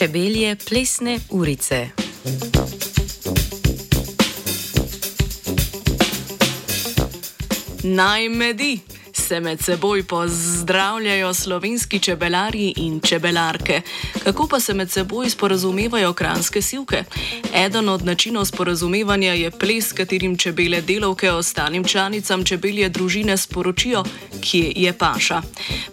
Čebelje plesne urice. Naj medi se med seboj pozdravljajo slovenski čebelari in čebelarke. Kako pa se med seboj sporazumevajo kranske silke? Eden od načinov sporazumevanja je ples, katerim čebele delovke ostalim članicam čebelje družine sporočijo, kje je paša.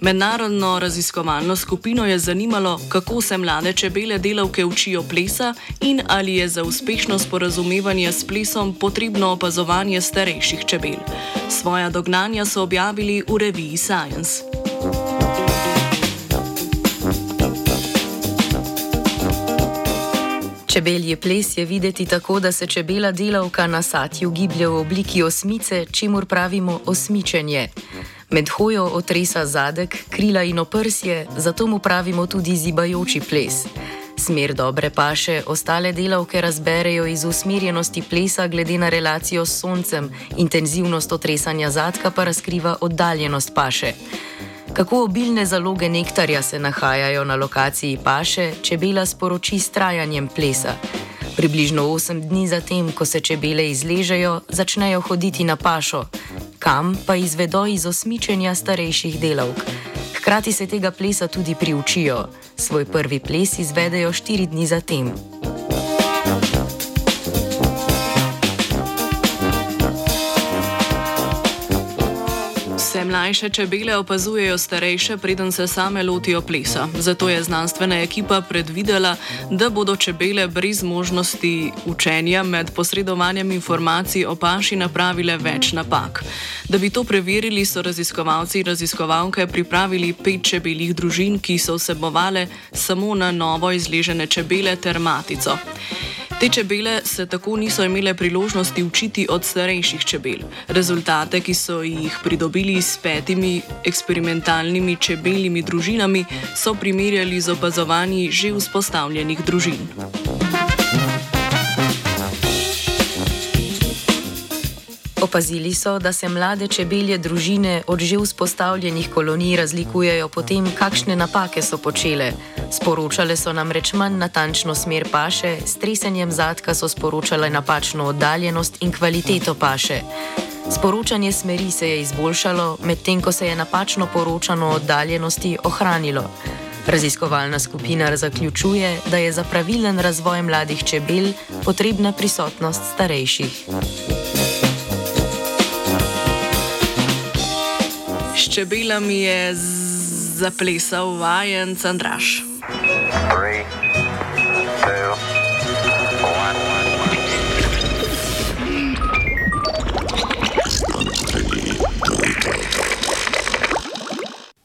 Mednarodno raziskovalno skupino je zanimalo, kako se mlade čebele delovke učijo plesa in ali je za uspešno sporazumevanje s plesom potrebno opazovanje starejših čebel. Svoja dognanja so objavili v reviji Science. Čebelji ples je videti tako, da se čebela delavka na satju giblje v obliki osmice, čemur pravimo osmičenje. Med hojo otresa zadek, krila in oprsje, zato mu pravimo tudi zibajoči ples. Smer dobre paše ostale delavke razberejo iz usmerjenosti plesa glede na relacijo s soncem, intenzivnost otresanja zadka pa razkriva oddaljenost paše. Kako obilne zaloge nektarja se nahajajo na lokaciji paše, čebela sporoči s trajanjem plesa. Približno 8 dni zatem, ko se čebele izležejo, začnejo hoditi na pašo, kam pa izvedo iz osmičenja starejših delavk. Hkrati se tega plesa tudi priučijo. Svoj prvi ples izvedejo štiri dni zatem. Vse mlajše čebele opazujejo starejše, preden se same lotijo plesa. Zato je znanstvena ekipa predvidela, da bodo čebele brez možnosti učenja med posredovanjem informacij o paši napravile več napak. Da bi to preverili, so raziskovalci in raziskovalke pripravili pet čebeljih družin, ki so vsebovale samo na novo izležene čebele ter matico. Te čebele se tako niso imele priložnosti učiti od starejših čebel. Rezultate, ki so jih pridobili s petimi eksperimentalnimi čebeljimi družinami, so primerjali z opazovanji že vzpostavljenih družin. Opazili so, da se mlade čebelje družine od že vzpostavljenih kolonij razlikujejo po tem, kakšne napake so počele. Sporočale so namreč manj natančno smer paše, s tresenjem zadka so sporočale napačno oddaljenost in kvaliteto paše. Sporočanje smeri se je izboljšalo, medtem ko se je napačno poročano oddaljenosti ohranilo. Raziskovalna skupina zaključuje, da je za pravilen razvoj mladih čebel potrebna prisotnost starejših. S čebelami je zaplesal vajen Sandraš. Three, two,